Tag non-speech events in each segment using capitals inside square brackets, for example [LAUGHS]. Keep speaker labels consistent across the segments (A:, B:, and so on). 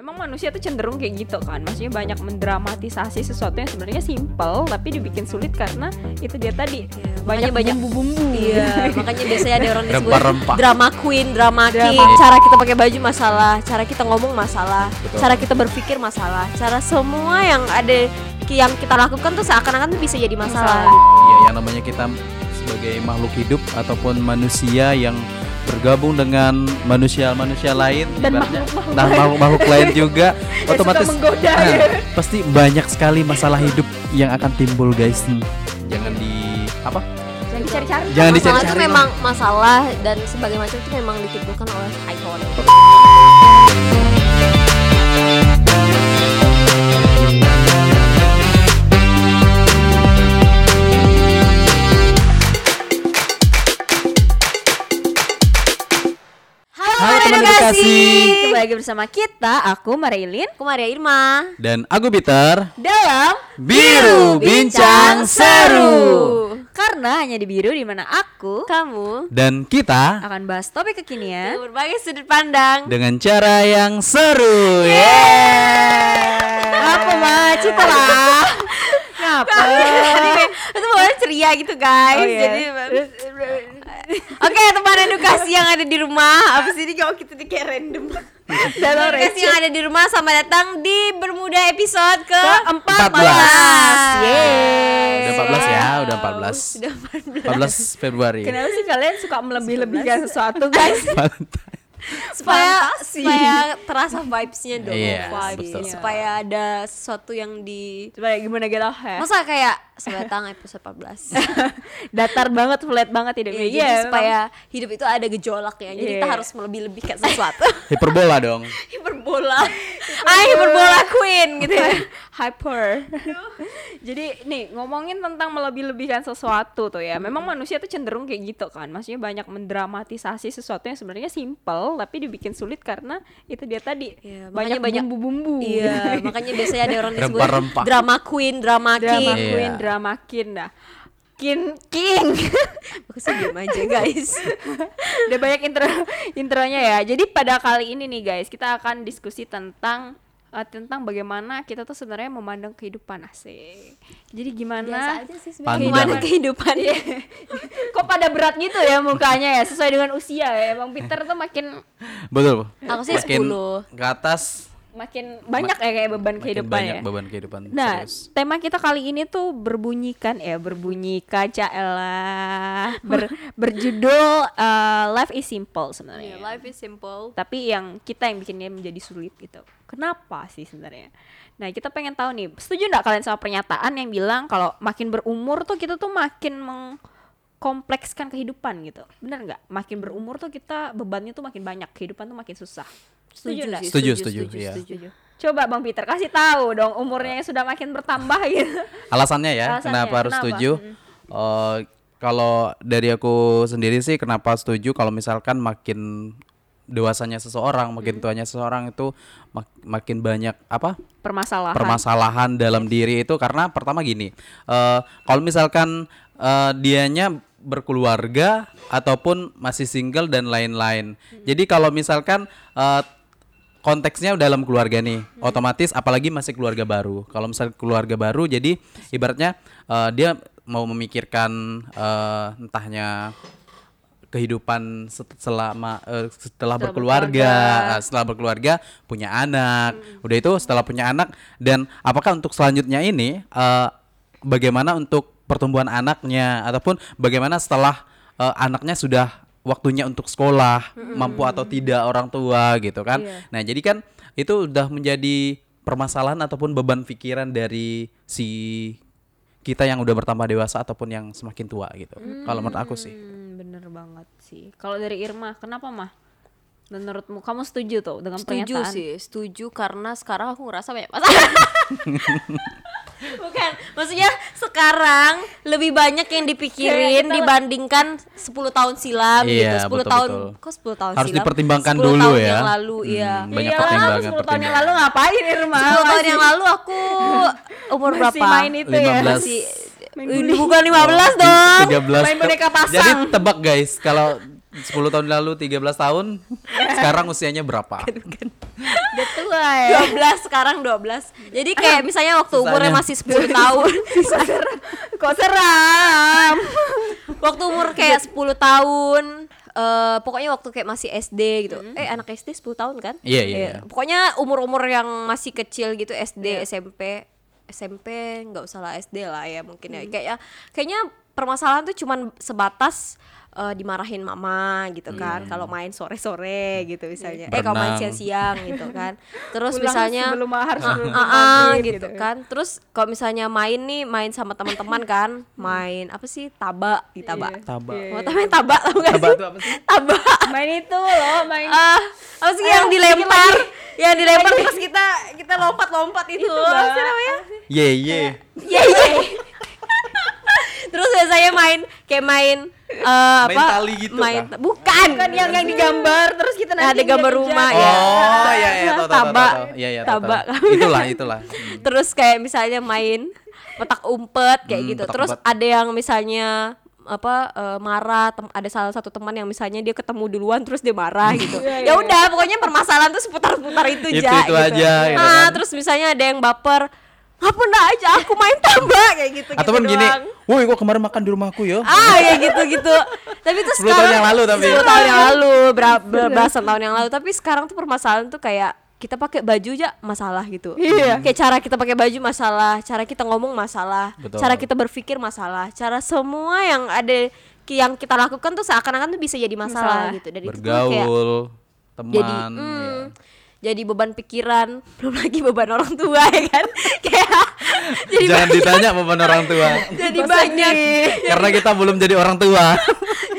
A: Memang manusia tuh cenderung kayak gitu kan Maksudnya banyak mendramatisasi sesuatu yang sebenarnya simple Tapi dibikin sulit karena itu dia tadi Banyak
B: makanya banyak-
A: bumbu-bumbu
B: Iya, makanya biasanya ada orang disebut drama queen, drama king.
A: Drama.
B: Cara kita pakai baju masalah, cara kita ngomong masalah,
C: Betul.
B: cara kita berpikir masalah, cara semua yang ada yang kita lakukan tuh seakan-akan tuh bisa jadi masalah.
C: Iya, yang namanya kita sebagai makhluk hidup ataupun manusia yang bergabung dengan manusia-manusia lain
A: Dan makhluk-makhluk
C: nah
A: lain.
C: makhluk-makhluk lain juga. [LAUGHS] Otomatis
A: menggoda,
C: nah,
A: ya.
C: pasti banyak sekali masalah hidup yang akan timbul guys. Hmm, jangan di apa?
A: Jangan dicari-cari.
C: Jangan
B: masalah itu
C: dicari-cari
B: memang masalah dan sebagai macam itu memang ditimbulkan oleh icon.
C: Teman edukasi
A: Kembali lagi bersama kita Aku Marilyn
B: Aku Maria Irma.
C: dan aku Peter.
A: Dalam
C: Biru Bincang Seru.
A: Karena hanya di biru di mana aku
B: Kamu
C: dan kita
A: akan bahas topik kekinian
B: berbagai sudut pandang.
C: dengan cara yang seru.
A: Apa mah cita lah [LAUGHS] Ngapa?
B: Itu boleh ceria gitu guys.
A: Oh, iya.
B: Jadi [LAUGHS] Oke teman edukasi yang ada di rumah. Apa sih ini kalau kita di kayak random. [LAUGHS]
A: Dalam
B: Edukasi yang ada di rumah Selamat datang di Bermuda episode ke
A: Keempat
C: 14.
A: Yeay.
C: Udah 14 ya, udah 14.
B: Sudah
C: 14 Februari.
A: Kenapa sih kalian suka melebih-lebihkan sesuatu guys? [LAUGHS]
B: Supaya
A: Fantasi.
B: supaya terasa vibes-nya dong
C: Yes,
B: vibes.
C: betul.
B: supaya ada sesuatu yang di
A: Coba gimana gitu ya
B: masa kayak selamat datang episode 14 [LAUGHS]
A: Datar banget, flat banget hidupnya
B: Iya, jadi
A: Iya,
B: supaya hidup itu ada gejolaknya jadi kita
A: Iya.
B: harus melebih-lebihkan sesuatu [LAUGHS]
C: hiperbola dong [LAUGHS]
B: hiperbola ah hiperbola queen gitu ya
A: hyper. Jadi nih ngomongin tentang melebih-lebihkan sesuatu tuh ya. Memang manusia tuh cenderung kayak gitu kan. Maksudnya banyak mendramatisasi sesuatu yang sebenarnya simple tapi dibikin sulit karena itu dia tadi
B: Iya,
A: banyak
B: banyak-
A: bumbu-bumbu.
B: iya makanya biasanya ada orang disebut drama queen drama
A: drama
B: king
C: Iya.
A: queen, drama king dah. King king.
B: Diam aja guys [LAUGHS]
A: Udah banyak intro intronya ya. Jadi pada kali ini nih guys, kita akan diskusi tentang eh, tentang bagaimana kita tuh sebenarnya memandang kehidupan asik. Jadi gimana?
B: biasa aja sih
C: Pandang.
B: sebenarnya gimana kehidupan [LAUGHS]
A: Kok pada berat gitu ya mukanya ya sesuai dengan usia ya. Bang Peter tuh makin
C: betul
B: Aku sih
C: Makin
B: 10.
C: ke atas
A: makin banyak ya kayak beban
C: makin
A: kehidupan
C: banyak
A: ya.
C: beban kehidupan
A: Nah,
C: serius.
A: tema kita kali ini tuh berbunyikan ya, berbunyi kaca elah, [LAUGHS] ber, berjudul eh, Life is Simple sebenarnya.
B: Iya, life is simple
A: Tapi yang kita yang bikinnya menjadi sulit gitu. Kenapa sih sebenarnya? Nah, kita pengen tahu nih, setuju nggak kalian sama pernyataan yang bilang kalau makin berumur tuh kita tuh makin mengkomplekskan kehidupan gitu. Bener nggak? Makin berumur tuh kita bebannya tuh makin banyak, kehidupan tuh makin susah. Setuju nggak?
B: sih,
C: Setuju, setuju, iya.
A: Setuju. Coba Bang Peter kasih tahu dong umurnya yang sudah makin bertambah gitu.
C: alasannya ya
A: Alasannya,
C: kenapa harus
A: kenapa?
C: setuju Eh, kalau dari aku sendiri sih kenapa setuju kalau misalkan makin dewasanya seseorang makin tuanya seseorang itu mak- makin banyak apa
A: Permasalahan.
C: permasalahan dalam diri itu karena pertama gini eh kalau misalkan eh, dianya berkeluarga ataupun masih single dan lain-lain jadi kalau misalkan eh, konteksnya dalam keluarga nih. Otomatis apalagi masih keluarga baru. Kalau misalnya keluarga baru jadi ibaratnya eh, dia mau memikirkan eh, entahnya kehidupan selama eh, setelah, berkeluarga, eh, setelah berkeluarga punya anak, udah itu setelah punya anak. Dan apakah untuk selanjutnya ini eh, bagaimana untuk pertumbuhan anaknya? Ataupun bagaimana setelah eh, anaknya sudah waktunya untuk sekolah mampu atau tidak orang tua gitu kan, nah jadi kan itu udah menjadi permasalahan ataupun beban pikiran dari si kita yang udah bertambah dewasa ataupun yang semakin tua gitu. Kalau menurut aku sih.
A: Hmm, bener banget sih. Kalau dari Irma, kenapa mah? Menurutmu kamu setuju tuh dengan
B: setuju
A: pernyataan?
B: sih setuju karena sekarang aku ngerasa banyak masalah [LAUGHS] [LAUGHS] bukan maksudnya sekarang lebih banyak yang dipikirin
A: Kayak kita-
B: dibandingkan 10 tahun silam
C: Iya,
B: gitu 10
C: betul,
B: tahun
C: betul.
B: kok 10 tahun
C: Harus
B: silam
C: dipertimbangkan
B: 10
C: dulu
B: tahun
C: ya.
B: yang lalu iya
C: Hmm, banyak
A: Iyalah,
C: pertimbangan
A: 10 tahun yang lalu ngapain Irma?
B: 10 tahun yang lalu aku umur
A: masih
B: berapa
A: main itu ya.
C: 15.
B: masih
A: Main
B: bukan 15 dong
C: 13
A: Main boneka pasang.
C: Jadi tebak guys, kalau 10 tahun lalu 13 tahun, [LAUGHS] sekarang usianya berapa? [LAUGHS]
A: Udah tua [LAUGHS] ya.
B: 12 sekarang 12 jadi kayak misalnya waktu umurnya
C: Sisanya.
B: masih 10 tahun.
A: Kok seram?
B: waktu umur kayak 10 tahun eh pokoknya waktu kayak masih SD gitu. Eh anak SD 10 tahun kan?
C: Iya, iya, iya.
B: pokoknya umur-umur yang masih kecil gitu SD SMP SMP nggak usah lah SD lah ya mungkin ya. Kayak kayaknya permasalahan tuh cuman sebatas eh, dimarahin mama gitu kan kalau main sore-sore gitu misalnya. Eh kalau main
C: Berenang.
B: siang-siang gitu kan. [LAUGHS] Terus
A: Pulang
B: misalnya
A: sebelum harus sebelum
B: Ah, ah,
A: maghrib
B: gitu kan. Terus kalau misalnya main nih main sama teman-teman kan main apa sih? Tabak di tabak
A: Iya.
C: Tabak.
A: Iya.
B: mau main tabak tau gak
C: Tabak
B: sih?
C: itu apa sih?
B: tabak
A: Main itu loh, main.
B: Ah apa sih yang
A: Ayo,
B: dilempar? yang dilempar terus kita kita lompat-lompat itu,
A: Itu,
B: apa sih namanya?
C: Ye ye.
B: Iya iya. Terus biasanya main kayak main eh,
C: Main
B: apa?
C: tali gitu
B: main
C: kah?
B: bukan.
A: kan yang yang digambar terus kita nanti
B: Ada gambar rumah,
C: Oh,
B: ya.
C: iya iya tahu tahu tahu. Iya iya
B: Tabak.
C: Itulah itulah. Hmm. [LAUGHS]
B: Terus kayak misalnya main petak umpet kayak
C: Hmm,
B: gitu.
C: petak
B: Terus
C: umpet.
B: ada yang misalnya apa eh, marah tem- ada salah satu teman yang misalnya dia ketemu duluan terus dia marah gitu. [LAUGHS]
A: Iya,
B: ya udah pokoknya permasalahan tuh seputar-seputar itu
C: Itu-
B: aja
C: itu aja, gitu
B: Ah,
C: kan.
B: terus misalnya ada yang baper apa enggak aja aku main tambak kayak gitu [LAUGHS]
C: Atau kan gini, woi gua kemarin makan di rumahku yo.
B: ah ya gitu gitu tapi itu
C: 10 [LAUGHS] tahun yang lalu tapi.
B: 10 tahun yang lalu [LAUGHS] ber- ber- belasan tahun yang lalu tapi sekarang tuh permasalahan tuh kayak kita pakai baju aja masalah gitu
A: Iya.
B: kayak cara kita pakai baju masalah cara kita ngomong masalah
C: Betul.
B: cara kita berpikir masalah cara semua yang ada yang kita lakukan tuh seakan-akan tuh bisa jadi masalah,
A: Masalah.
B: gitu dan itu tuh kayak
C: Bergaul, teman.
B: jadi
C: ya.
B: hmm, jadi beban pikiran [LAUGHS] belum lagi beban orang tua ya kan? [LAUGHS] Kayak jadi
C: Jangan
B: banyak,
C: ditanya beban orang tua. [LAUGHS]
B: jadi banyak.
C: Karena kita belum jadi orang tua.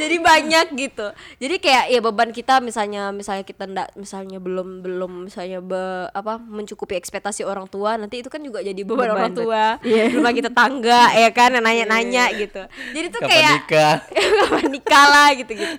B: jadi banyak gitu. Jadi kayak ya beban kita misalnya misalnya kita ndak misalnya belum belum misalnya be, apa mencukupi ekspektasi orang tua nanti itu kan juga jadi beban,
A: Beban,
B: orang tua.
A: Iya.
B: belum lagi tetangga ya kan yang nanya-nanya gitu. Jadi tuh
C: Kapan
B: kayak
C: nikah?
B: kapan nikah lah gitu gitu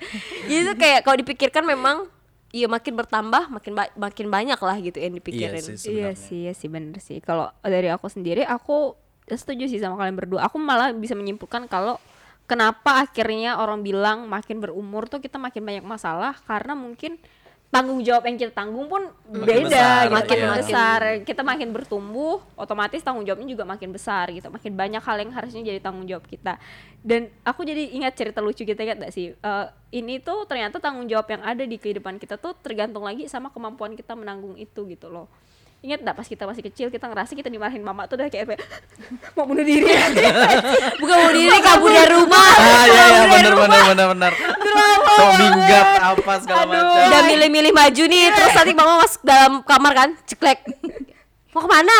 B: jadi tuh kayak kalau dipikirkan memang Iya makin bertambah makin ba- makin banyak lah gitu yang dipikirin.
C: Iya sih
A: Iya sih, iya sih bener sih. Kalau dari aku sendiri, aku setuju sih sama kalian berdua. Aku malah bisa menyimpulkan kalau kenapa akhirnya orang bilang makin berumur tuh kita makin banyak masalah karena mungkin tanggung jawab yang kita tanggung pun beda
C: besar,
A: gitu,
B: makin-
A: makin
B: makin-
A: besar. Kita makin bertumbuh, otomatis tanggung jawabnya juga makin besar gitu. Makin banyak hal yang harusnya jadi tanggung jawab kita. Dan aku jadi ingat cerita lucu kita ingat gak sih? Eh, ini tuh ternyata tanggung jawab yang ada di kehidupan kita tuh tergantung lagi sama kemampuan kita menanggung itu gitu loh. Ingat gak pas kita masih kecil kita ngerasa kita dimarahin mama tuh udah kayak apa ya, [LAUGHS] mau bunuh diri
B: Bukan mau diri kabur dari rumah.
C: Ah iya iya benar benar benar benar. So minggat apa segala macam.
B: Udah milih-milih maju nih terus nanti mama masuk dalam kamar kan ceklek. Mau ke mana?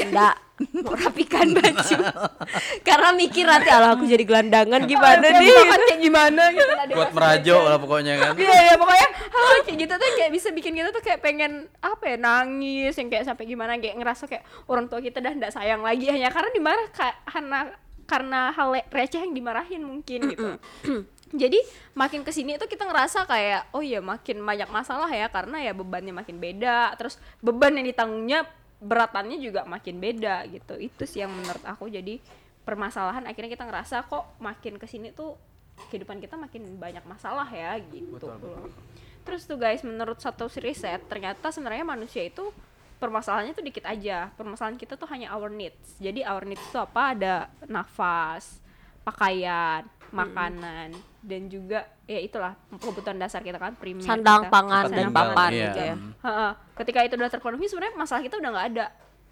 B: Enggak mau rapikan baju. [LAUGHS] Karena mikir nanti ala aku jadi gelandangan gimana
A: Kayak
B: nih?
A: bukan kayak gimana gitu.
C: Buat merajo lah pokoknya kan.
A: Iya iya pokoknya hal kayak gitu tuh kayak bisa bikin kita tuh kayak pengen apa ya nangis yang kayak sampai gimana kayak ngerasa kayak orang tua kita dah ndak sayang lagi. Hanya karena dimarah ka- karena karena hal receh yang dimarahin mungkin gitu. Jadi makin ke sini itu kita ngerasa kayak oh iya makin banyak masalah ya karena ya bebannya makin beda terus beban yang ditanggungnya beratannya juga makin beda gitu. Itu sih yang menurut aku. Jadi permasalahan akhirnya kita ngerasa kok makin ke sini tuh kehidupan kita makin banyak masalah ya gitu. Terus tuh guys menurut satu riset ternyata sebenarnya manusia itu permasalahannya tuh dikit aja. Permasalahan kita tuh hanya our needs. Jadi our needs itu apa? Ada nafas pakaian makanan. Dan juga ya itulah kebutuhan dasar kita kan primer
B: sandang
A: kita.
B: pangan
C: Tempat
B: dan papan
C: iya.
B: gitu ya.
A: Ha-ha. ketika itu udah terpenuhi sebenarnya masalah kita udah nggak ada.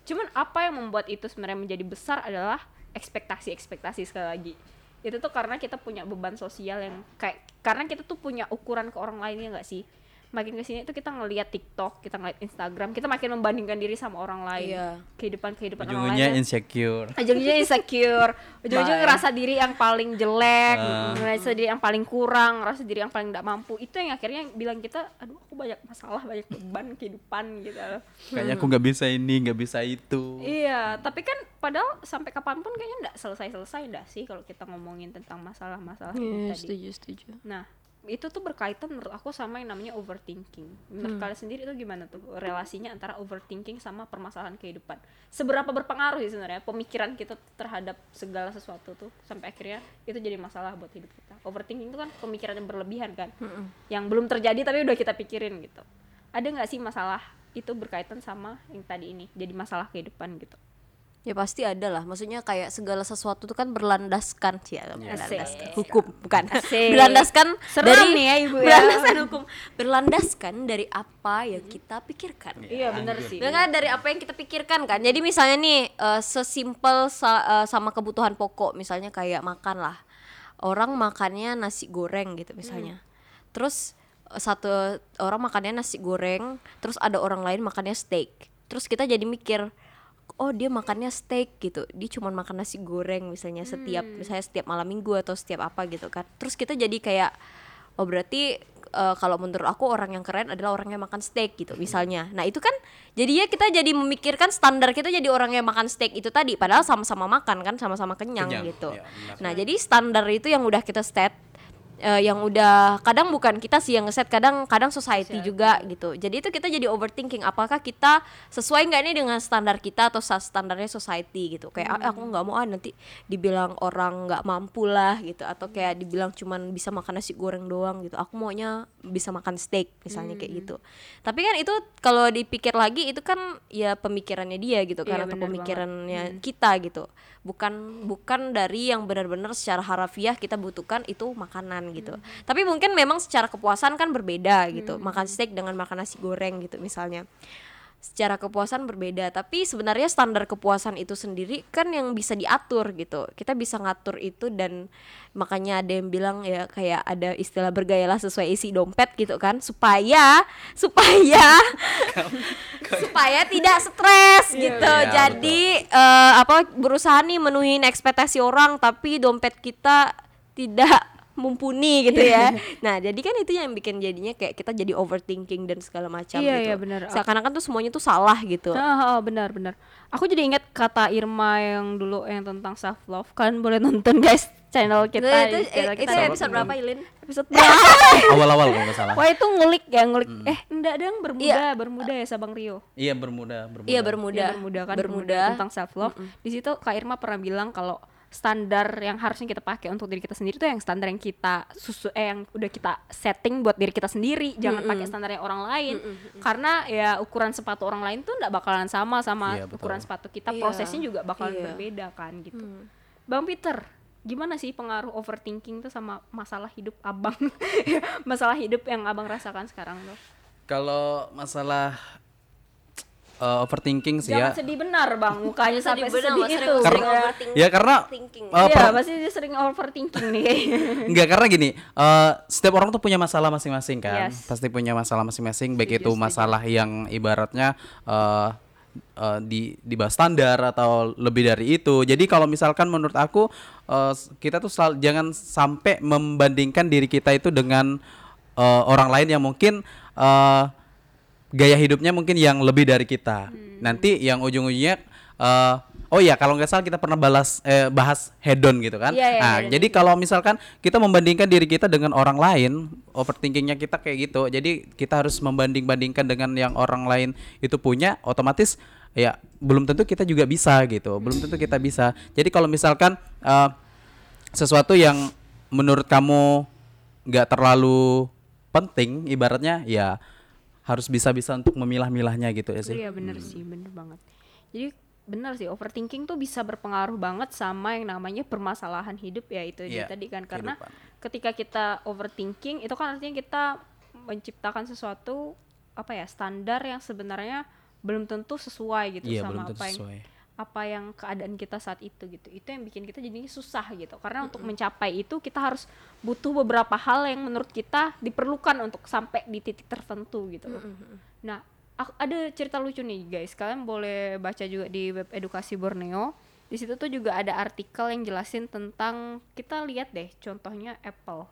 A: Cuman apa yang membuat itu sebenarnya menjadi besar adalah ekspektasi ekspektasi sekali lagi. Itu tuh karena kita punya beban sosial yang kayak karena kita tuh punya ukuran ke orang lainnya nggak sih makin ke sini tuh kita ngelihat TikTok kita ngeliat Instagram kita makin membandingkan diri sama orang lain
B: Iya.
A: kehidupan kehidupan orang lain
C: insecure.
A: ujung-ujungnya insecure ujung-ujungnya
B: Bye.
A: ngerasa diri yang paling jelek
C: Ah.
A: ngerasa diri yang paling kurang ngerasa diri yang paling tidak mampu itu yang akhirnya bilang kita aduh aku banyak masalah banyak beban kehidupan gitu
C: Kayaknya aku nggak bisa ini, nggak bisa itu.
A: iya tapi kan padahal sampai kapan pun kayaknya nggak selesai-selesai nggak sih kalau kita ngomongin tentang masalah-masalah
B: Iya,
A: itu tadi
B: setuju setuju
A: nah itu tuh berkaitan menurut aku sama yang namanya overthinking. Menurut kalian sendiri itu gimana tuh relasinya antara overthinking sama permasalahan kehidupan? Seberapa berpengaruh sih sebenarnya pemikiran kita terhadap segala sesuatu tuh sampai akhirnya itu jadi masalah buat hidup kita. Overthinking itu kan pemikiran yang berlebihan kan, yang belum terjadi tapi udah kita pikirin gitu. Ada nggak sih masalah itu berkaitan sama yang tadi ini jadi masalah kehidupan gitu?
B: Ya pasti ada lah. Maksudnya kayak segala sesuatu itu kan berlandaskan sih ya, berlandaskan hukum bukan.
A: Asik.
B: berlandaskan
A: Seram
B: dari
A: nih ya, Ibu ya.
B: Berlandaskan hukum. Berlandaskan dari apa yang kita pikirkan.
A: Iya benar sih.
B: Ya kan dari apa yang kita pikirkan kan. Jadi misalnya nih eh, sesimpel sa- eh, sama kebutuhan pokok misalnya kayak makan lah. Orang makannya nasi goreng gitu misalnya. Terus eh, satu orang makannya nasi goreng, terus ada orang lain makannya steak. Terus kita jadi mikir, oh dia makannya steak gitu. Dia cuma makan nasi goreng misalnya setiap misalnya setiap malam minggu atau setiap apa gitu kan. Terus kita jadi kayak oh berarti eh, kalau menurut aku orang yang keren adalah orang yang makan steak gitu misalnya nah itu kan jadinya kita jadi memikirkan standar kita jadi orang yang makan steak itu tadi padahal sama-sama makan kan sama-sama kenyang,
C: Kenyang,
B: gitu
C: benar.
B: nah jadi standar itu yang udah kita set eh, yang udah kadang bukan kita sih yang ngeset kadang kadang society juga gitu. Jadi itu kita jadi overthinking apakah kita sesuai nggak nih dengan standar kita atau standarnya society gitu. Kayak "Ah, aku nggak mau ah nanti dibilang orang nggak mampu lah gitu. Atau kayak dibilang cuman bisa makan nasi goreng doang gitu. Aku maunya bisa makan steak misalnya kayak gitu. Tapi kan itu kalau dipikir lagi itu kan ya pemikirannya dia gitu kan
A: Iya,
B: atau
A: bener banget.
B: pemikirannya kita gitu bukan bukan dari yang benar-benar secara harafiah kita butuhkan itu makanan gitu. Tapi mungkin memang secara kepuasan kan berbeda gitu. Makan steak dengan makan nasi goreng gitu misalnya secara kepuasan berbeda. Tapi sebenarnya standar kepuasan itu sendiri kan yang bisa diatur gitu. Kita bisa ngatur itu dan makanya ada yang bilang ya kayak ada istilah bergayalah sesuai isi dompet gitu kan. Supaya supaya supaya tidak stres gitu.
C: Iya,
B: jadi eh, apa berusaha nih menuhin ekspektasi orang tapi dompet kita tidak mumpuni gitu ya nah jadi kan itu yang bikin jadinya kayak kita jadi overthinking dan segala macam
A: Iya,
B: gitu
A: iya, benar.
B: seakan-akan tuh semuanya tuh salah gitu
A: Ah, ah, benar benar. Aku jadi ingat kata Irma yang dulu yang tentang self love. Kalian boleh nonton guys channel kita.
B: itu,
A: di channel
B: itu,
A: kita.
B: itu episode berapa Ilin?
A: episode berapa? [LAUGHS]
C: Awal-awal kalau nggak salah.
A: Wah itu ngulik ya ngulik. Eh enggak dong bermuda
B: Iya.
A: bermuda ya Sabang Rio.
C: Iya bermuda, bermuda.
B: Iya bermuda
A: Iya, bermuda kan
B: bermuda
A: tentang self love. Di situ Kak Irma pernah bilang kalau standar yang harusnya kita pakai untuk diri kita sendiri itu yang standar yang kita susu eh yang udah kita setting buat diri kita sendiri. Jangan pakai standarnya orang lain. Karena ya ukuran sepatu orang lain tuh nggak bakalan sama sama
C: Iya, betul.
A: ukuran sepatu kita.
B: Iya,
A: prosesnya juga bakalan
B: iya.
A: berbeda kan gitu. Bang Peter gimana sih pengaruh overthinking tuh sama masalah hidup abang? [LAUGHS] Masalah hidup yang abang rasakan sekarang tuh?
C: Kalau masalah eh, overthinking sih
A: jangan
C: ya.
A: sedih benar bang [LAUGHS] mukanya sampai sedih
B: Mas,
A: itu
B: sering
A: Ya.
C: Ya karena
A: Iya,
C: per-
A: pasti dia sering overthinking nih [LAUGHS] kayaknya.
C: Enggak karena gini, eh, setiap orang tuh punya masalah masing-masing kan.
A: Yes.
C: Pasti punya masalah masing-masing, baik itu
A: setuju.
C: masalah yang ibaratnya eh, eh, di di bawah standar atau lebih dari itu. Jadi kalau misalkan menurut aku eh, kita tuh selalu jangan sampai membandingkan diri kita itu dengan eh, orang lain yang mungkin eh, gaya hidupnya mungkin yang lebih dari kita.
A: Hmm.
C: Nanti yang ujung-ujungnya eh, oh ya kalau nggak salah kita pernah balas eh, bahas hedon gitu kan.
A: Iya, iya,
C: nah,
A: hedon.
C: jadi kalau misalkan kita membandingkan diri kita dengan orang lain, overthinkingnya kita kayak gitu. Jadi kita harus membanding-bandingkan dengan yang orang lain itu punya, otomatis ya belum tentu kita juga bisa gitu. Belum tentu kita bisa. Jadi kalau misalkan eh, sesuatu yang menurut kamu nggak terlalu penting, ibaratnya ya harus bisa-bisa untuk memilah-milahnya gitu ya sih.
A: Iya bener sih, bener banget. Jadi bener sih overthinking tuh bisa berpengaruh banget sama yang namanya permasalahan hidup ya itu
C: Iya,
A: tadi kan karena
C: kehidupan.
A: ketika kita overthinking itu kan artinya kita menciptakan sesuatu apa ya standar yang sebenarnya belum tentu sesuai gitu
C: Iya,
A: sama
C: belum tentu
A: apa yang
C: sesuai.
A: Apa yang keadaan kita saat itu gitu. Itu yang bikin kita jadi susah gitu. Karena untuk mencapai itu kita harus butuh beberapa hal yang menurut kita diperlukan untuk sampai di titik tertentu gitu loh. nah aku, ada cerita lucu nih guys. Kalian boleh baca juga di web edukasi Borneo. Di situ tuh juga ada artikel yang jelasin tentang kita lihat deh contohnya Apple.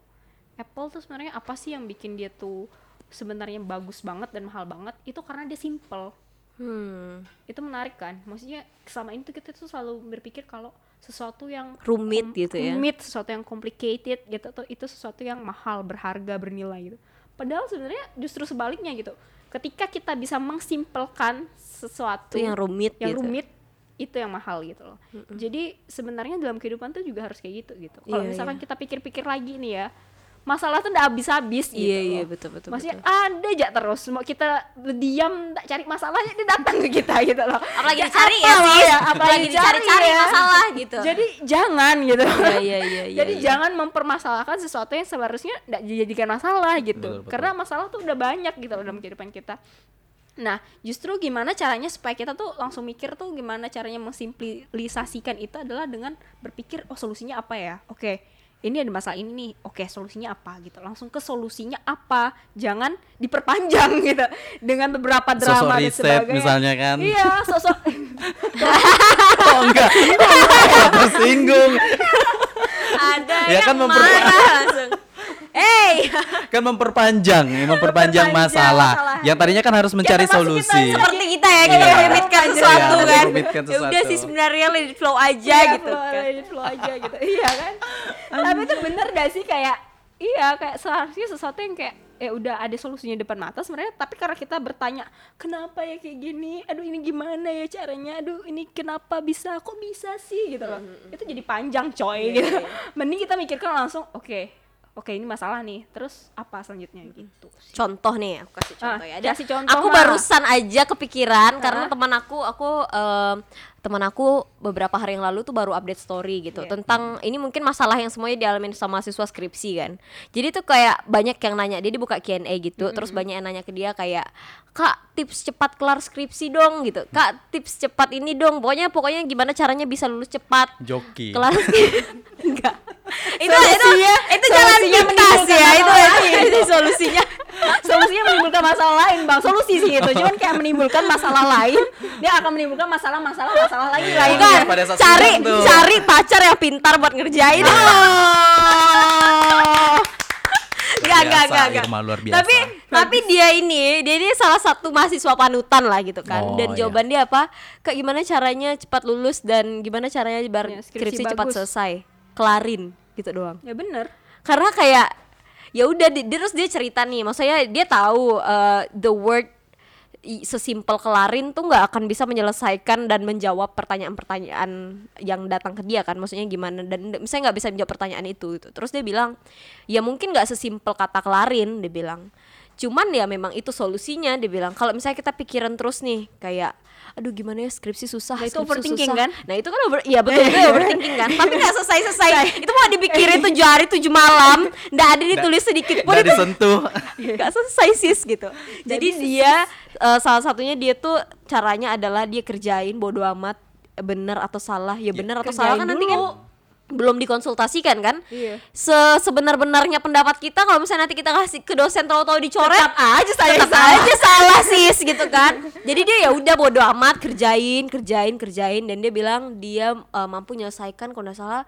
A: Apple tuh sebenarnya apa sih yang bikin dia tuh sebenarnya bagus banget dan mahal banget? Itu karena dia simple
B: Hmm.
A: itu menarik kan maksudnya selama ini tuh kita tuh selalu berpikir kalau sesuatu yang
B: Rumit gitu ya.
A: rumit sesuatu yang complicated gitu tuh itu sesuatu yang mahal berharga bernilai gitu padahal sebenarnya justru sebaliknya gitu ketika kita bisa mensimpelkan sesuatu
B: Itu yang rumit
A: yang
B: gitu.
A: rumit itu yang mahal gitu loh jadi sebenarnya dalam kehidupan tuh juga harus kayak gitu gitu kalau
B: Iya,
A: misalkan
B: iya.
A: kita pikir-pikir lagi nih ya masalah tuh udah habis-habis gitu
B: Iya, iya, betul, betul,
A: Maksudnya ada aja terus mau kita diam tak cari masalahnya dia datang ke kita gitu loh.
B: Apalagi
A: Ya,
B: dicari ya
A: apa
B: sih.
A: ya,
B: Apalagi dicari-cari
A: ya.
B: masalah gitu.
A: Jadi jangan gitu.
B: Iya, iya, iya, iya,
A: Jadi
B: iya.
A: jangan mempermasalahkan sesuatu yang seharusnya tidak dijadikan masalah gitu.
C: Betul, betul.
A: Karena masalah tuh udah banyak gitu loh dalam kehidupan kita. Nah, justru gimana caranya supaya kita tuh langsung mikir tuh gimana caranya mensimplifikasikan itu adalah dengan berpikir oh solusinya apa ya? Oke, ini ada masalah ini nih. Oke, solusinya apa gitu. Langsung ke solusinya apa. Jangan diperpanjang [LAUGHS] gitu dengan beberapa drama
C: Sosok
A: dan
C: riset
A: sebagainya.
C: misalnya kan.
A: Iya, sosok [LAUGHS]
C: Oh enggak. [LAUGHS] Enggak tersinggung.
B: Ada
C: Ya
B: yang
C: kan memper-
B: marah Hey, [LAUGHS]
C: Kan memperpanjang, [LAUGHS] memperpanjang
A: Memperpanjang
C: masalah.
A: masalah.
C: Yang tadinya kan harus mencari
A: termasuk
C: solusi.
A: kita
B: seperti kita ya kita
C: Iya.
B: merumitkan
A: Iya,
B: sesuatu
C: kita
B: kan.
C: merumitkan
B: Ya udah
C: sesuatu.
B: sih sebenarnya let it flow aja
A: Iya,
B: gitu
A: flow,
B: kan.
A: let it flow aja gitu iya kan tapi itu bener gak sih kayak iya kayak seharusnya sesuatu yang kayak ya udah ada solusinya depan mata sebenarnya tapi karena kita bertanya kenapa ya kayak gini aduh ini gimana ya caranya aduh ini kenapa bisa kok bisa sih gitu loh itu jadi panjang coy gitu mending kita mikirkan langsung oke oke ini masalah nih terus apa selanjutnya gitu
B: Contoh nih, aku kasih contoh
A: Ah,
B: ya. Ada-
A: kasih contoh
B: aku
A: lah.
B: barusan aja kepikiran karena
A: Ah.
B: teman aku, aku em, teman aku beberapa hari yang lalu tuh baru update story gitu
A: Iya.
B: tentang ini mungkin masalah yang semuanya dialami sama siswa skripsi kan. Jadi tuh kayak banyak yang nanya, dia dibuka Q&A gitu, terus banyak yang nanya ke dia kayak kak tips cepat kelar skripsi dong gitu, kak tips cepat ini dong, pokoknya pokoknya gimana caranya bisa lulus cepat
C: Joki.
B: kelar [LAUGHS] [LAUGHS] enggak itu itu
A: Solusinya-
B: itu jalan
A: solusinya
B: pintas
A: menimbulkan
B: ya itu,
A: masalah
B: itu, itu solusinya
A: solusinya menimbulkan masalah lain bang solusi sih itu cuman kayak [LAUGHS] menimbulkan masalah lain dia akan menimbulkan masalah-masalah masalah lagi
C: Iya.
A: lain
C: saat
B: cari cari pacar yang pintar buat ngerjain Enggak, enggak,
C: biasa,
B: enggak, enggak.
C: Irma luar biasa.
B: Tapi tapi dia ini, dia ini salah satu mahasiswa panutan lah gitu kan.
C: Oh,
B: dan
C: iya.
B: jawaban dia apa? Kayak gimana caranya cepat lulus dan gimana caranya bar
A: Ya, skripsi
B: skripsi, cepat selesai. Kelarin gitu doang.
A: ya bener
B: karena kayak ya udah di- terus dia cerita nih maksudnya dia tahu uh, the word sesimpel kelarin tuh nggak akan bisa menyelesaikan dan menjawab pertanyaan-pertanyaan yang datang ke dia kan maksudnya gimana dan misalnya nggak bisa menjawab pertanyaan itu gitu. Terus dia bilang ya mungkin nggak sesimpel kata kelarin dia bilang. Cuman ya memang itu solusinya dia bilang. Kalau misalnya kita pikiran terus nih kayak aduh gimana ya skripsi susah
A: Nah, itu
B: skripsi
A: overthinking
B: susah.
A: kan?
B: nah itu kan over iya betul [LAUGHS] itu overthinking kan tapi nggak selesai selesai itu mau dipikirin tujuh hari tujuh malam nggak ada ditulis sedikit pun itu
C: disentuh. [LAUGHS]
B: nggak selesai sis gitu jadi dia eh, salah satunya dia tuh caranya adalah dia kerjain bodo amat bener atau salah ya bener atau salah kan
A: kerjain
B: nanti kan
A: dulu.
B: Belum dikonsultasikan kan
A: Iya.
B: se sebenar-benarnya pendapat kita kalau misalnya nanti kita kasih ke dosen tahu-tahu dicoret
A: Tetap aja saya
B: tetap
A: salah.
B: aja salah sis gitu kan jadi dia ya udah bodo amat kerjain kerjain kerjain dan dia bilang dia eh, mampu menyelesaikan kalau nggak salah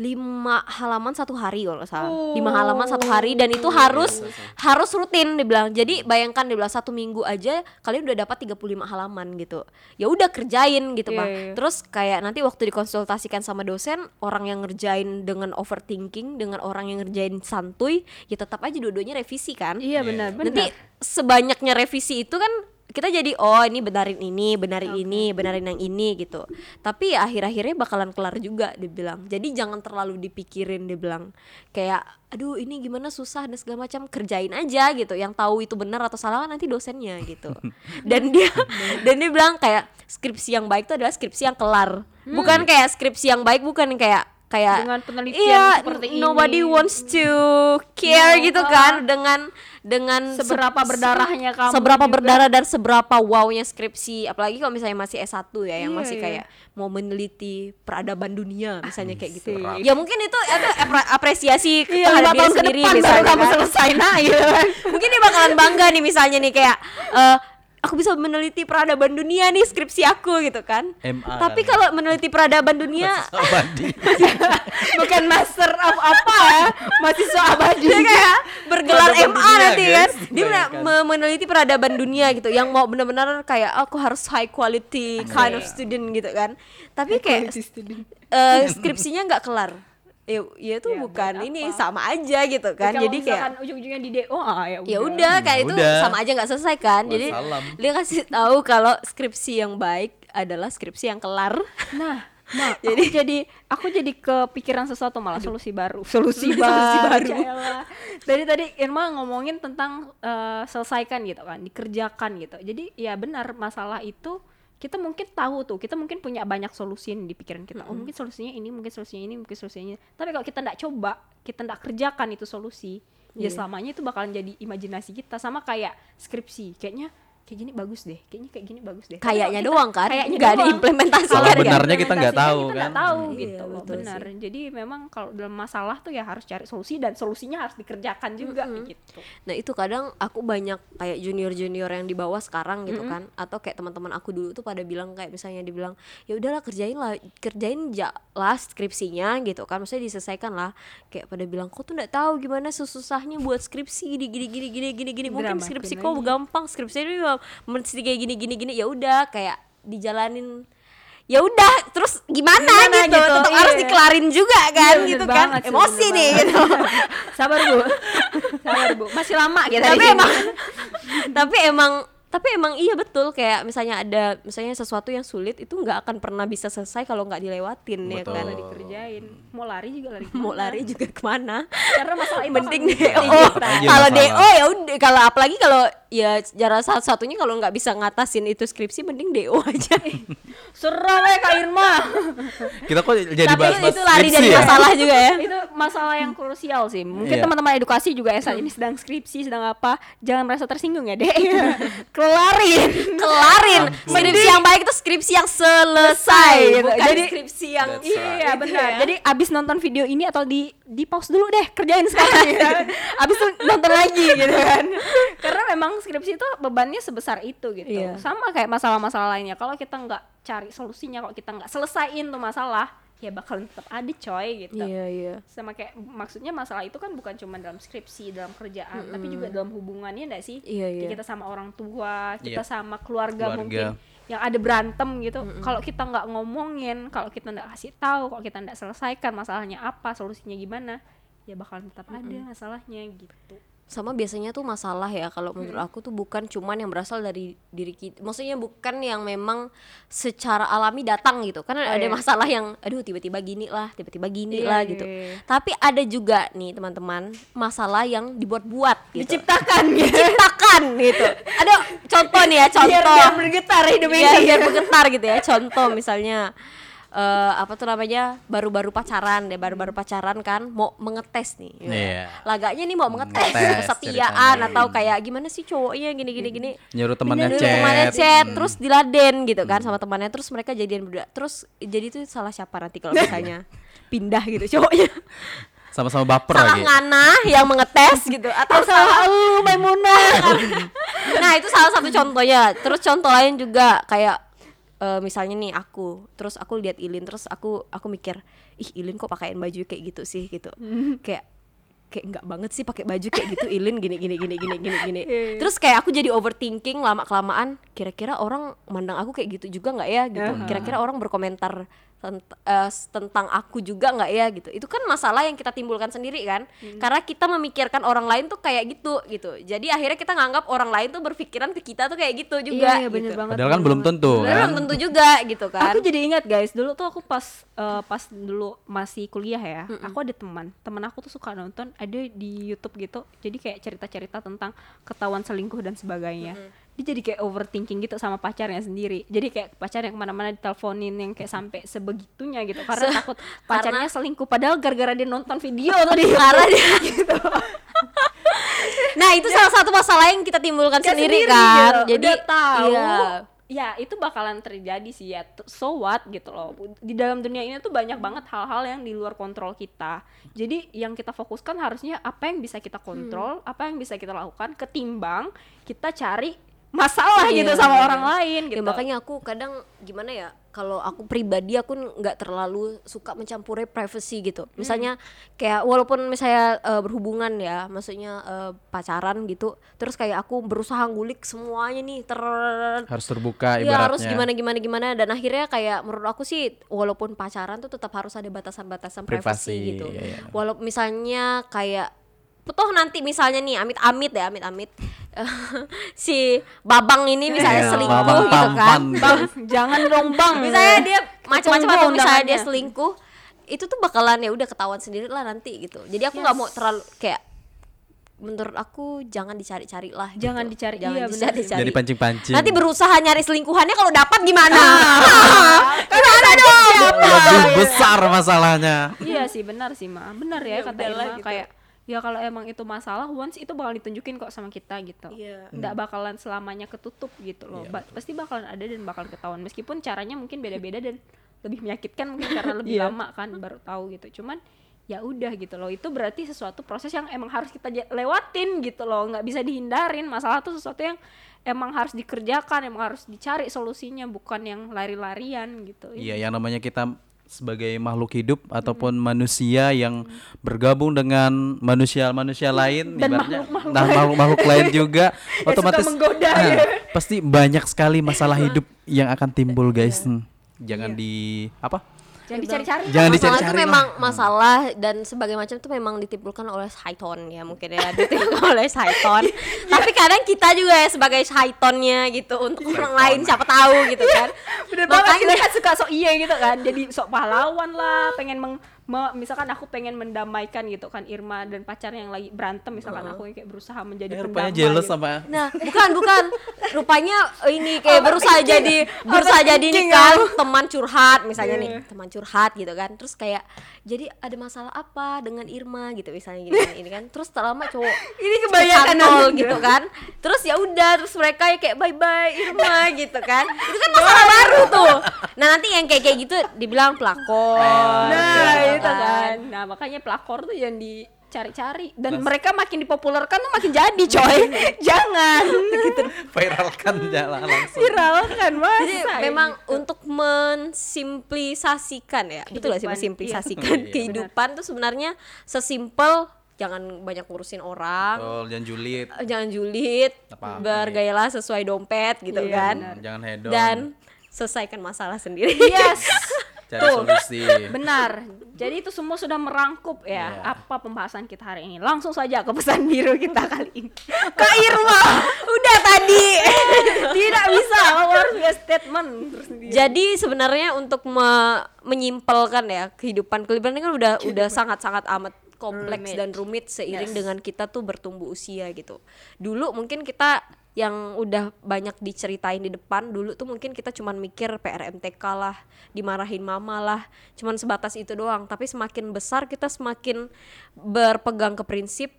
B: lima halaman satu hari kalau salah. Lima halaman satu hari dan itu harus harus rutin dia bilang jadi bayangkan dia bilang satu minggu aja kalian udah dapat 35 halaman gitu. Ya udah kerjain gitu
A: Iya,
B: bang.
A: iya.
B: terus kayak nanti waktu dikonsultasikan sama dosen orang yang ngerjain dengan overthinking dengan orang yang ngerjain santuy ya tetap aja dua-duanya revisi kan?
A: Iya benar benar.
B: Nanti sebanyaknya revisi itu kan kita jadi oh ini benarin ini, benarin ini, benarin yang ini gitu. Tapi ya akhir-akhirnya bakalan kelar juga dia bilang. Jadi jangan terlalu dipikirin dia bilang. Kayak aduh ini gimana susah dan segala macam kerjain aja gitu. Yang tahu itu benar atau salah kan nanti dosennya gitu. [LAUGHS] dan dia dan dia bilang kayak skripsi yang baik itu adalah skripsi yang kelar. Bukan kayak skripsi yang baik bukan kayak kayak
A: Dengan penelitian
B: iya,
A: seperti
B: nobody
A: ini.
B: wants to care
A: No,
B: gitu
A: ah.
B: kan dengan dengan se-
A: Seberapa berdarahnya kamu
B: seberapa
A: juga.
B: berdarah dan seberapa wownya skripsi apalagi kalau misalnya masih S1 ya yang
A: Iya,
B: masih
A: iya.
B: kayak mau meneliti peradaban dunia misalnya kayak gitu
A: Asik.
B: ya mungkin itu ada apre- apresiasi
A: iya
B: terhadap diri sendiri misalnya
A: kamu
B: kan.
A: selesai nah gitu
B: mungkin dia bakalan bangga nih misalnya nih kayak eh aku bisa meneliti peradaban dunia nih skripsi aku gitu kan.
C: MA
B: tapi
C: kali.
B: kalau meneliti peradaban dunia [LAUGHS]
A: bukan master of apa ya mahasiswa abadi.
B: Dia kayak bergelar
C: Peradaban
B: MA
C: dunia,
B: nanti kan. dia
C: Bayangkan.
B: me- meneliti peradaban dunia gitu yang mau benar-benar kayak aku harus high quality kind of student gitu kan. Tapi kayak eh, skripsinya nggak kelar ya, ya itu
A: Ya,
B: bukan ini
A: apa?
B: sama aja gitu kan
A: Kalau
B: jadi kayak
A: misalkan ujung-ujungnya di DO ah ya
B: ya udah kayak itu
C: udah.
B: sama aja nggak selesai kan jadi
C: Wassalam.
B: dia kasih tahu kalau skripsi yang baik adalah skripsi yang kelar
A: Nah, Ma, [LAUGHS] jadi jadi aku jadi kepikiran sesuatu malah solusi baru. Solusi baru. [LAUGHS]
B: Solusi baru. [LAUGHS]
A: Tadi tadi Irma ngomongin tentang eh, selesaikan gitu kan, dikerjakan gitu. Jadi ya benar masalah itu kita mungkin tahu tuh, kita mungkin punya banyak solusi di pikiran kita. Oh, mungkin solusinya ini, mungkin solusinya ini, mungkin solusinya ini. Tapi kalau kita nggak coba, kita nggak kerjakan itu solusi, ya
B: Iya.
A: selamanya itu bakalan jadi imajinasi kita sama kayak skripsi. Kayaknya kayak gini bagus deh, kayaknya kayak gini bagus deh.
B: Kayaknya
A: kita-
B: doang kan?
A: kayaknya
B: nggak
A: doang.
B: diimplementasikan
C: Kalau benarnya kita nggak tahu
A: kita nggak
C: kan.
A: tahu
B: Iya,
A: gitu.
B: betul
A: benar.
B: sih.
A: jadi memang kalau dalam masalah tuh ya harus cari solusi dan solusinya harus dikerjakan juga gitu.
B: Nah itu kadang aku banyak kayak junior-junior yang di bawah sekarang gitu kan atau kayak teman-teman aku dulu tuh pada bilang kayak misalnya dibilang ya udahlah kerjain lah kerjain ja lah skripsinya gitu kan. Maksudnya diselesaikan lah. Kayak pada bilang kok tuh nggak tahu gimana susahnya buat skripsi gini gini gini gini gini gini. Mungkin
A: Dramatin
B: skripsi kok gampang skripsi mah mesti kayak gini gini gini ya udah kayak dijalanin. Ya udah terus gimana,
A: Gimana
B: gitu,
A: gitu,
B: tetap harus
A: iya.
B: dikelarin juga kan
A: Iya,
B: gitu kan?
A: banget
B: emosi nih
A: banget.
B: gitu. [LAUGHS]
A: Sabar bu. Sabar bu. Masih lama kita
B: tapi emang [LAUGHS] tapi emang tapi emang iya betul. Kayak misalnya ada misalnya sesuatu yang sulit itu nggak akan pernah bisa selesai kalau nggak dilewatin ya
C: Betul.
B: kan?
A: Karena dikerjain. Mau lari juga lari [LAUGHS]
B: mau lari juga ke mana?
A: Karena masalah itu
B: mending
A: akan
B: DO
A: menjadi kita.
C: Aja
B: kalau. DO ya udah kalau apalagi kalau ya cara satu satunya kalau nggak bisa ngatasin itu skripsi mending DO aja. [LAUGHS]
A: Serem ya kak Irma.
C: Kita kok jadi
B: tapi
C: bahas-bahas
B: itu lari dari
C: ya?
B: masalah juga ya.
A: Itu masalah yang krusial sih. Mungkin
C: Iya.
A: teman-teman edukasi juga yang saat ini sedang skripsi sedang apa jangan merasa tersinggung ya dek [LAUGHS] kelarin
B: kelarin [LAUGHS] skripsi yang baik itu skripsi yang selesai
A: gitu.
B: bukan
A: Jadi-
B: skripsi yang
C: right.
A: Iya benar.
B: ya.
A: Jadi abis nonton video ini atau di di pause dulu deh kerjain sekarang. [LAUGHS] gitu. abis itu nonton lagi gitu kan. [LAUGHS] Karena memang skripsi itu bebannya sebesar itu gitu.
B: Iya.
A: Sama kayak masalah-masalah lainnya. Kalau kita nggak cari solusinya, kalau kita nggak selesaiin tuh masalah, ya bakalan tetap ada coy gitu.
B: iya iya
A: Sama kayak maksudnya masalah itu kan bukan cuma dalam skripsi, dalam kerjaan, tapi juga dalam hubungannya enggak sih?
B: Iya,
A: Kayak
B: iya.
A: Kita sama orang tua, kita
C: Iya.
A: sama keluarga,
C: Keluarga.
A: mungkin yang ada berantem gitu. Kalau kita nggak ngomongin, kalau kita nggak kasih tahu, kalau kita nggak selesaikan masalahnya apa, solusinya gimana, ya bakalan tetap ada masalahnya gitu.
B: Sama biasanya tuh masalah ya kalau menurut aku tuh bukan cuman yang berasal dari diri kita maksudnya bukan yang memang secara alami datang gitu kan ada
A: iya.
B: masalah yang aduh tiba-tiba gini lah tiba-tiba gini
A: Iya,
B: lah
A: iya,
B: gitu
A: iya.
B: tapi ada juga nih teman-teman masalah yang dibuat-buat gitu
A: Diciptakan gitu. [LAUGHS]
B: diciptakan gitu ada contoh nih ya contoh
A: Biar, biar bergetar hidup
B: biar,
A: ini.
B: biar bergetar gitu ya contoh misalnya eh apa tuh namanya baru-baru pacaran deh baru-baru pacaran kan mau mengetes nih
C: Iya.
B: laganya nih mau mengetes
C: Ngetes [LAUGHS]
B: kesetiaan
C: ceritanya.
B: atau kayak gimana sih cowoknya gini gini gini.
C: Nyuruh temannya chat.
B: temannya chat terus diladen gitu kan sama temannya terus mereka jadian berdua. Terus jadi tuh salah siapa nanti kalau misalnya [LAUGHS] pindah gitu cowoknya?
C: Sama-sama baper
B: salah
C: lagi.
B: ngana yang mengetes gitu atau salah lu Maimunah. [LAUGHS] Nah itu salah satu contohnya. Terus contoh lain juga kayak eh, misalnya nih aku terus aku lihat Ilin terus aku aku mikir ih Ilin kok pakaiin baju kayak gitu sih? Gitu. Kayak kayak enggak banget sih pakai baju kayak gitu Ilin gini gini gini gini gini gini. Terus kayak aku jadi overthinking lama kelamaan kira-kira orang mandang aku kayak gitu juga nggak ya? Gitu. Kira-kira orang berkomentar tent- eh, tentang aku juga nggak ya gitu itu kan masalah yang kita timbulkan sendiri kan karena kita memikirkan orang lain tuh kayak gitu gitu jadi akhirnya kita nganggap orang lain tuh berpikiran ke kita tuh kayak gitu juga
A: Iya, iya bener
B: gitu.
A: banget.
C: Padahal kan
A: bener
C: belum
A: banget.
C: tentu kan.
B: belum tentu juga gitu kan
A: Aku jadi ingat guys, dulu tuh aku pas eh, pas dulu masih kuliah ya, aku ada teman, teman aku tuh suka nonton ada di YouTube gitu, jadi kayak cerita-cerita tentang ketahuan selingkuh dan sebagainya. Dia jadi kayak overthinking gitu sama pacarnya sendiri. Jadi kayak pacar yang ke mana-mana diteleponin yang kayak sampai sebegitunya gitu, karena
B: Se-
A: takut pacarnya selingkuh. Padahal gara-gara dia nonton video [LAUGHS] tadi.
B: karena dia [LAUGHS] nah itu salah satu masalah yang kita timbulkan
A: Dia
B: sendiri,
A: sendiri
B: kan
A: gitu.
B: jadi
A: Udah tahu
B: iya.
A: ya itu bakalan terjadi sih ya so what gitu loh di dalam dunia ini tuh banyak banget hal-hal yang di luar kontrol kita jadi yang kita fokuskan harusnya apa yang bisa kita kontrol apa yang bisa kita lakukan ketimbang kita cari masalah
B: Iya,
A: gitu sama
B: bener.
A: orang lain gitu
B: Ya makanya aku kadang gimana ya kalau aku pribadi aku nggak terlalu suka mencampuri privacy gitu. Misalnya kayak walaupun misalnya eh, berhubungan ya, maksudnya eh, pacaran gitu, terus kayak aku berusaha ngulik semuanya nih ter
C: harus terbuka
B: Iya
C: ibaratnya
B: harus gimana gimana gimana dan akhirnya kayak menurut aku sih walaupun pacaran tuh tetap harus ada batasan-batasan
C: Privasi,
B: privasi gitu.
C: iya, iya.
B: Walaupun misalnya kayak toh nanti misalnya nih amit-amit ya amit-amit [LAUGHS] si babang ini misalnya
C: Iya,
B: selingkuh gitu kan.
A: bang [LAUGHS] jangan dong bang.
B: Misalnya dia macam-macam atau misalnya dia selingkuh itu tuh bakalan ya udah ketahuan sendiri lah nanti gitu. Jadi aku nggak mau terlalu kayak menurut aku jangan dicari-cari lah gitu.
A: Jangan dicari,
B: jangan
A: iya,
B: dicari-cari
C: jadi pancing-pancing.
B: Nanti berusaha nyari selingkuhannya kalau dapat gimana? [LAUGHS]
A: Gimana dong.
C: Lebih besar masalahnya.
A: Iya sih benar sih ma. Benar ya,
B: Ya
A: kata Irma
B: gitu.
A: kayak ya kalau emang itu masalah once itu bakal ditunjukin kok sama kita gitu.
B: Iya.
A: nggak bakalan selamanya ketutup gitu loh. Ba- pasti bakalan ada dan bakal ketahuan. Meskipun caranya mungkin beda-beda dan lebih menyakitkan mungkin karena lebih [LAUGHS]
B: Iya.
A: lama kan baru tahu gitu. Cuman ya udah gitu loh. Itu berarti sesuatu proses yang emang harus kita lewatin gitu loh. Nggak bisa dihindarin. Masalah tuh sesuatu yang emang harus dikerjakan emang harus dicari solusinya bukan yang lari-larian gitu.
C: Iya, yang namanya kita sebagai makhluk hidup ataupun manusia yang bergabung dengan manusia-manusia lain,
A: Dan
C: ibaratnya,
A: makhluk-makhluk
C: nah makhluk-makhluk lain [LAUGHS] juga, otomatis
A: menggoda,
C: Ah,
A: ya.
C: pasti banyak sekali masalah hidup yang akan timbul, guys. Hmm, Jangan di apa?
A: Jangan dicari-cari
C: Jangan
B: masalah
C: dicari-cari
B: itu
C: lah.
B: memang masalah dan sebagai macam itu memang ditimbulkan oleh syaiton ya mungkin ya. Ditimbulkan oleh syaiton [LAUGHS] tapi kadang kita juga ya sebagai syaitonnya gitu untuk orang lain siapa tahu gitu kan.
A: Bener banget kita
B: makanya
A: kan suka sok iya gitu kan. Jadi sok pahlawan lah Pengen meng, me- Misalkan aku pengen mendamaikan gitu kan Irma dan pacarnya yang lagi berantem Misalkan aku yang kayak berusaha menjadi
C: Eh,
A: pendamai
C: rupanya jealous
A: gitu.
C: sama
B: Nah, bukan bukan. Rupanya ini kayak berusaha jadi berusaha jadi ini kan teman curhat misalnya
A: Iya.
B: nih, teman curhat gitu kan. Terus kayak jadi ada masalah apa dengan Irma gitu misalnya gini kan, ini kan. Terus tak lama cowok [LAUGHS]
A: Ini kebanyakan aja.
B: gitu kan. Terus ya udah terus mereka ya kayak bye bye Irma gitu kan. Itu kan masalah baru tuh. Nah, nanti yang kayak kayak gitu dibilang pelakor.
A: Nah
B: gitu
A: itu kan Nah makanya pelakor tuh yang dicari-cari Dan mereka makin dipopulerkan tuh makin jadi coy [LAUGHS] Jangan gitu
C: viralkan jalan langsung.
A: Viral kan masa
B: Jadi memang untuk mensimplisasikan ya, betul gak sih
A: Kehidupan,
B: mensimplisasikan
C: iya.
B: kehidupan tuh sebenarnya sesimpel jangan banyak ngurusin orang,
C: Betul, jangan julid.
B: eh, jangan julid, bergayalah sesuai dompet gitu
A: Iya,
B: kan,
A: benar.
C: Jangan hedon.
B: dan selesaikan masalah sendiri.
A: Yes [LAUGHS]
C: cari
A: Tuh.
C: solusi.
A: Benar. Jadi itu semua sudah merangkup ya
C: Iya.
A: apa pembahasan kita hari ini. Langsung saja ke pesan biru kita kali ini. Kak Irma, udah tadi. [LAUGHS] Tidak bisa, kamu harus punya statement terus.
B: Jadi sebenarnya untuk me- menyimpelkan ya kehidupan kehidupan ini kan udah udah sangat-sangat amat kompleks
A: Rumit.
B: dan rumit seiring
A: Yes.
B: dengan kita tuh bertumbuh usia gitu. Dulu mungkin kita yang udah banyak diceritain di depan dulu tuh mungkin kita cuman mikir PRMTK lah, dimarahin mama lah, cuman sebatas itu doang. Tapi semakin besar kita semakin berpegang ke prinsip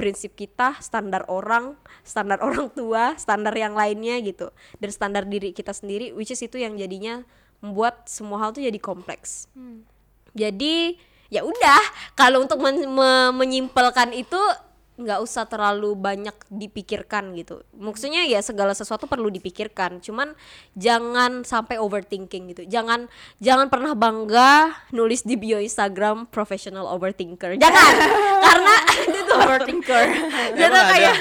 B: prinsip kita, standar orang, standar [LAUGHS] orang tua, standar yang lainnya gitu, dan standar diri kita sendiri, which is itu yang jadinya membuat semua hal tuh jadi kompleks. Jadi ya udah, kalau untuk men- me- menyimpelkan itu nggak usah terlalu banyak dipikirkan gitu. Maksudnya ya segala sesuatu perlu dipikirkan, cuman jangan sampai overthinking gitu. Jangan jangan pernah bangga nulis di bio Instagram professional overthinker. Jangan, [LAUGHS] karena [LAUGHS] itu
A: overthinker.
C: Ada?
B: kayak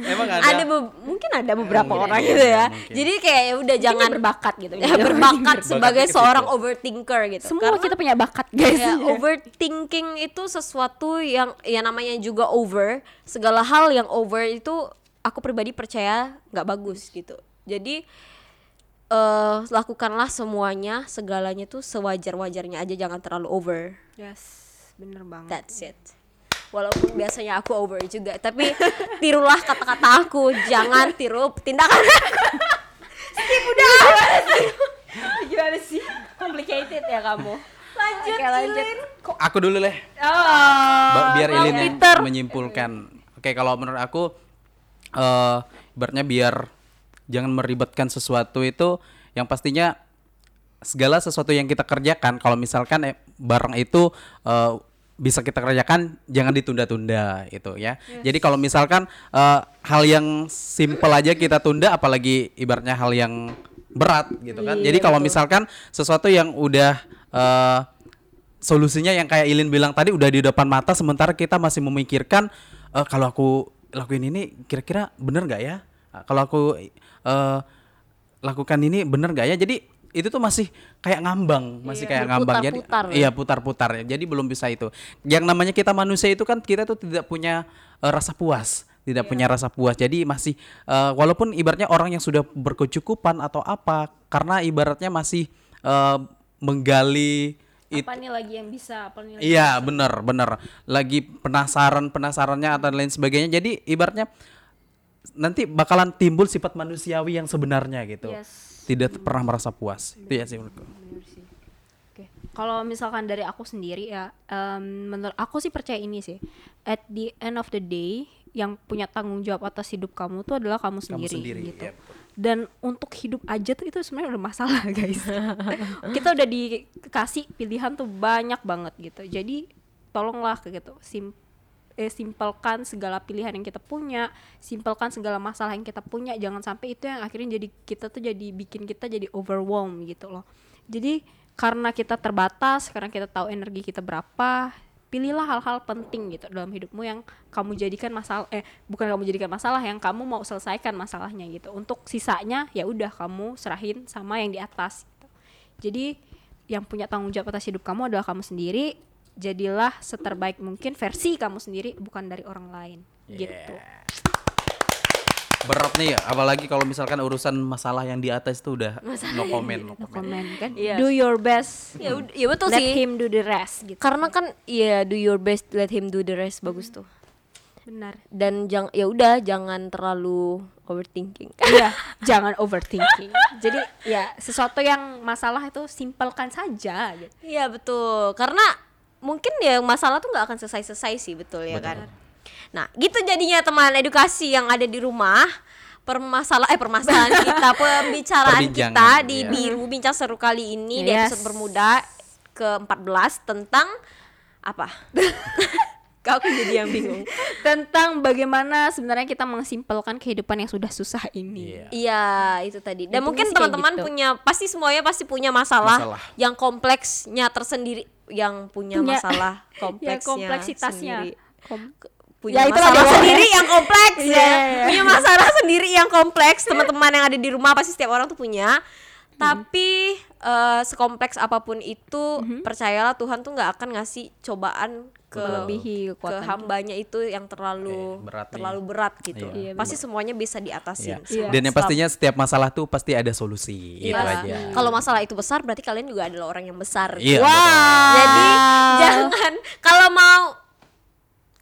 C: Emang ada?
B: ada be- mungkin ada beberapa
C: Mungkin,
B: orang
C: iya,
B: gitu
C: iya,
B: ya.
C: mungkin.
B: Jadi kayak ya udah jangan
A: berbakat gitu.
B: ya, berbakat sebagai seorang overthinker gitu.
A: Semua
B: Karena
A: kita punya bakat, guys.
B: ya, overthinking itu sesuatu yang ya namanya juga over. Segala hal yang over itu aku pribadi percaya nggak bagus gitu. Jadi eh lakukanlah semuanya, segalanya tuh sewajar-wajarnya aja, jangan terlalu over.
A: Yes, bener banget.
B: That's it. Walaupun biasanya aku over juga, tapi tirulah kata-kata aku, jangan tiru tindakan aku.
A: Gimana sih? Complicated ya kamu.
B: Lanjut,
A: Oke, lanjut.
B: Ilin.
C: Aku dulu deh.
A: Oh.
C: Biar Ilin
B: Peter.
C: menyimpulkan. Oke, kalau menurut aku eh ibaratnya biar jangan meribetkan sesuatu itu yang pastinya segala sesuatu yang kita kerjakan kalau misalkan eh, barang itu eh, bisa kita kerjakan jangan ditunda-tunda itu ya. Jadi kalau misalkan eh, hal yang simple aja kita tunda apalagi ibaratnya hal yang berat gitu kan. Jadi kalau misalkan sesuatu yang udah eh, solusinya yang kayak Ilin bilang tadi udah di depan mata sementara kita masih memikirkan eh, kalau aku lakuin ini kira-kira bener nggak ya? Kalau aku eh, lakukan ini bener nggak ya? Jadi itu tuh masih kayak ngambang, masih kayak ngambang. Jadi
B: berputar-putar ya.
C: iya putar-putar ya. Jadi belum bisa itu. Yang namanya kita manusia itu kan kita tuh tidak punya eh, rasa puas, tidak punya rasa puas. Jadi masih eh, walaupun ibaratnya orang yang sudah berkecukupan atau apa, karena ibaratnya masih eh, menggali it-
A: apa nih lagi yang bisa apa nih lagi
C: Iya bener bener lagi penasaran penasarannya atau lain sebagainya jadi ibaratnya nanti bakalan timbul sifat manusiawi yang sebenarnya gitu
A: Yes.
C: Tidak pernah merasa puas itu ya sih menurutku.
A: Kalau misalkan dari aku sendiri ya, em, menurut aku sih percaya ini sih. At the end of the day, yang punya tanggung jawab atas hidup kamu tuh adalah kamu sendiri,
C: sendiri,
A: gitu.
C: iya, betul.
A: Dan untuk hidup aja tuh itu sebenarnya udah masalah [LAUGHS] guys. Kita udah dikasih pilihan tuh banyak banget gitu. Jadi tolonglah gitu. Sim eh, simpelkan segala pilihan yang kita punya, simpelkan segala masalah yang kita punya, jangan sampai itu yang akhirnya jadi kita tuh jadi bikin kita jadi overwhelmed gitu loh. Jadi karena kita terbatas, karena kita tahu energi kita berapa, pilihlah hal-hal penting gitu dalam hidupmu yang kamu jadikan masalah eh bukan kamu jadikan masalah yang kamu mau selesaikan masalahnya gitu. Untuk sisanya ya udah kamu serahin sama yang di atas gitu. Jadi yang punya tanggung jawab atas hidup kamu adalah kamu sendiri. Jadilah seterbaik mungkin versi kamu sendiri bukan dari orang lain gitu.
C: berat nih ya apalagi kalau misalkan urusan masalah yang di atas itu udah no comment no
A: No
C: comment
A: kan?
B: Iya.
A: Do your best.
B: Ya, ya betul
A: Let
B: sih.
A: him do the rest gitu.
B: Karena kan ya do your best let him do the rest bagus tuh.
A: Benar.
B: Dan jangan ya udah jangan terlalu overthinking. [LAUGHS]
A: Iya, jangan overthinking. Jadi ya sesuatu yang masalah itu simpelkan saja gitu.
B: Iya betul. Karena mungkin ya masalah tuh nggak akan selesai-selesai sih betul ya kan. Nah gitu jadinya teman edukasi yang ada di rumah permasalahan eh permasalahan [LAUGHS] kita pembicaraan kita
C: Perbincangan,
B: di
C: iya.
B: biru bincang seru kali ini di
A: Yes.
B: episode bermuda ke-14 tentang apa? [LAUGHS] Kau kan jadi yang bingung.
A: Tentang bagaimana sebenarnya kita mensimpelkan kehidupan yang sudah susah ini.
C: Iya.
B: Iya itu tadi. Dan
A: Intinya
B: mungkin teman-teman
A: gitu.
B: punya pasti semuanya pasti punya masalah,
C: Masalah.
B: yang kompleksnya tersendiri, yang punya,
A: Punya-
B: masalah [LAUGHS]
A: Ya
B: kompleksnya
A: kompleksitasnya.
B: sendiri.
A: Kom-
B: punya
A: Ya,
B: masalah sendiri yang kompleks
A: Iya,
B: ya.
A: iya.
B: Punya masalah sendiri yang kompleks. Teman-teman yang ada di rumah pasti setiap orang tuh punya. Tapi eh, sekompleks apa pun itu, percayalah Tuhan tuh nggak akan ngasih cobaan ke
A: Melebihi
B: ke hambanya itu yang terlalu
C: Eh, berat nih.
B: terlalu berat gitu.
C: Iya.
A: Iya,
B: pasti semuanya bisa diatasin.
C: Iya. dan yang pastinya setiap masalah tuh pasti ada solusi itu
B: Iya.
C: aja
B: Kalau masalah itu besar berarti kalian juga adalah orang yang besar.
C: Iya,
B: Wah. Jadi jangan kalau mau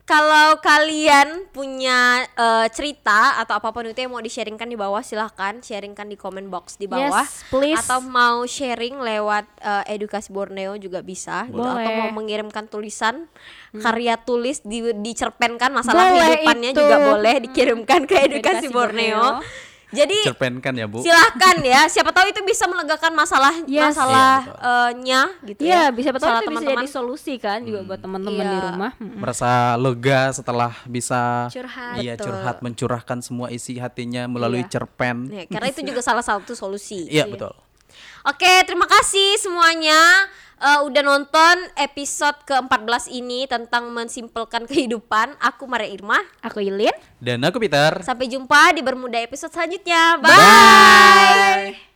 B: kalau kalian punya eh, cerita atau apa pun itu yang mau di-sharingkan di bawah silahkan sharingkan di comment box di bawah
A: Yes, please.
B: atau mau sharing lewat eh, edukasi Borneo juga bisa gitu. atau
A: Boleh.
B: mau mengirimkan tulisan karya tulis di dicerpenkan masalah
A: Boleh
B: kehidupannya
A: itu.
B: juga boleh dikirimkan ke edukasi,
A: Edukasi
B: Borneo.
A: Borneo.
B: Jadi
C: cerpenkan ya bu
B: silahkan ya siapa tahu itu bisa melegakan masalah
A: Yes.
B: masalahnya gitu
A: Iya,
B: ya
A: bisa betul itu bisa
B: teman-teman.
A: jadi solusi kan juga buat teman-teman
B: Iya.
A: di rumah. Mm-mm.
C: merasa lega setelah bisa
A: Curhat.
C: iya
B: Betul.
C: curhat mencurahkan semua isi hatinya melalui
A: Iya.
C: cerpen
B: Ya, karena itu juga salah satu solusi
C: iya betul
B: oke terima kasih semuanya eh, udah nonton episode ke-14 ini tentang mensimpelkan kehidupan aku Maria Irma
A: Aku Ilin.
C: dan aku Peter
B: sampai jumpa di Bermuda episode selanjutnya bye.
C: Bye.